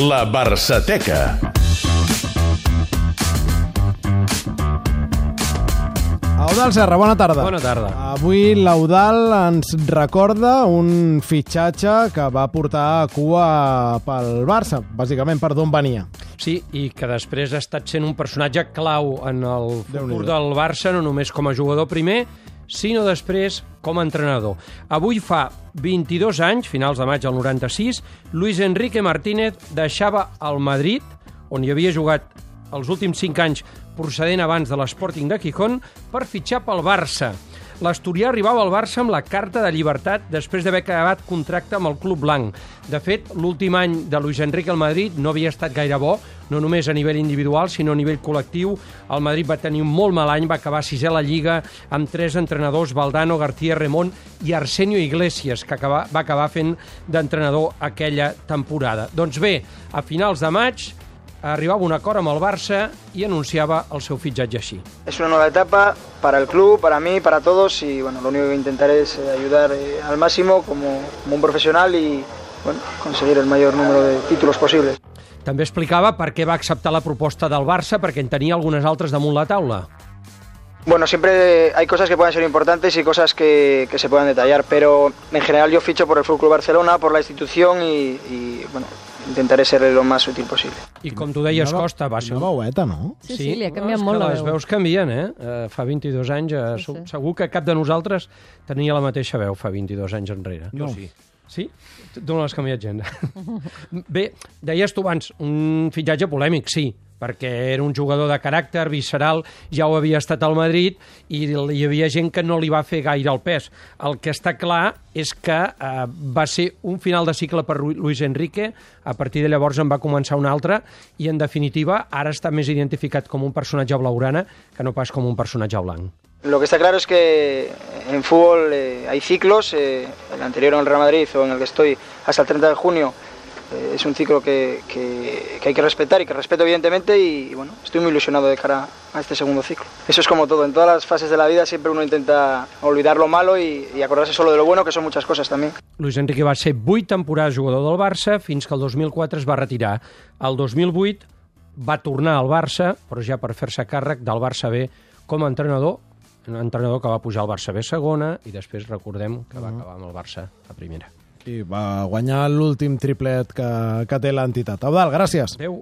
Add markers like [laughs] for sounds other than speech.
La Barçateca. Eudal Serra, bona tarda. Bona tarda. Avui l'Eudal ens recorda un fitxatge que va portar a cua pel Barça, bàsicament per d'on venia. Sí, i que després ha estat sent un personatge clau en el futur del Barça, no només com a jugador primer, sinó després com a entrenador. Avui fa 22 anys, finals de maig del 96, Luis Enrique Martínez deixava el Madrid, on hi havia jugat els últims 5 anys procedent abans de l'Sporting de Gijón, per fitxar pel Barça. L'Asturià arribava al Barça amb la carta de llibertat després d'haver acabat contracte amb el Club Blanc. De fet, l'últim any de Luis Enrique al Madrid no havia estat gaire bo, no només a nivell individual, sinó a nivell col·lectiu. El Madrid va tenir un molt mal any, va acabar sisè a la Lliga amb tres entrenadors, Valdano, García Remón i Arsenio Iglesias, que acaba, va acabar fent d'entrenador aquella temporada. Doncs bé, a finals de maig arribava un acord amb el Barça i anunciava el seu fitxatge així. Es una nueva etapa para el club, para mí, para todos y bueno, lo único que intentaré es eh, ayudar eh, al máximo como, como un profesional y bueno, conseguir el mayor número de títulos posibles. També explicava per què va acceptar la proposta del Barça, perquè en tenia algunes altres damunt la taula. Bueno, siempre hay cosas que pueden ser importantes y cosas que, que se puedan detallar, pero en general yo ficho por el Fútbol Club Barcelona, por la institución y, y, bueno, intentaré ser lo más útil posible. I com tu deies, Costa, va ser... Una veueta, no? Sí, sí, li ha canviat és molt la les veu. veus canvien, eh? eh fa 22 anys, eh, Sí, sí. segur que cap de nosaltres tenia la mateixa veu fa 22 anys enrere. No. sí. Sí? Tu no l'has canviat gent. [laughs] Bé, deies tu abans, un fitxatge polèmic, sí, perquè era un jugador de caràcter, visceral, ja ho havia estat al Madrid i hi havia gent que no li va fer gaire el pes. El que està clar és que eh, va ser un final de cicle per Luis Enrique, a partir de llavors en va començar un altre i, en definitiva, ara està més identificat com un personatge blaugrana que no pas com un personatge blanc. Lo que está claro es que en fútbol eh, hay ciclos, eh, el anterior en el Real Madrid o en el que estoy hasta el 30 de junio eh, es un ciclo que, que- que hay que respetar y que respeto evidentemente y, bueno, estoy muy ilusionado de cara a este segundo ciclo. Eso es como todo, en todas las fases de la vida siempre uno intenta olvidar lo malo y, y acordarse solo de lo bueno, que son muchas cosas también. Luis Enrique va ser 8 temporades jugador del Barça fins que el 2004 es va retirar. El 2008 va tornar al Barça, però ja per fer-se càrrec del Barça B com a entrenador, un entrenador que va pujar al Barça B segona i després recordem que va acabar amb el Barça a primera. I va guanyar l'últim triplet que, que té l'entitat. Eudal, gràcies. Adéu.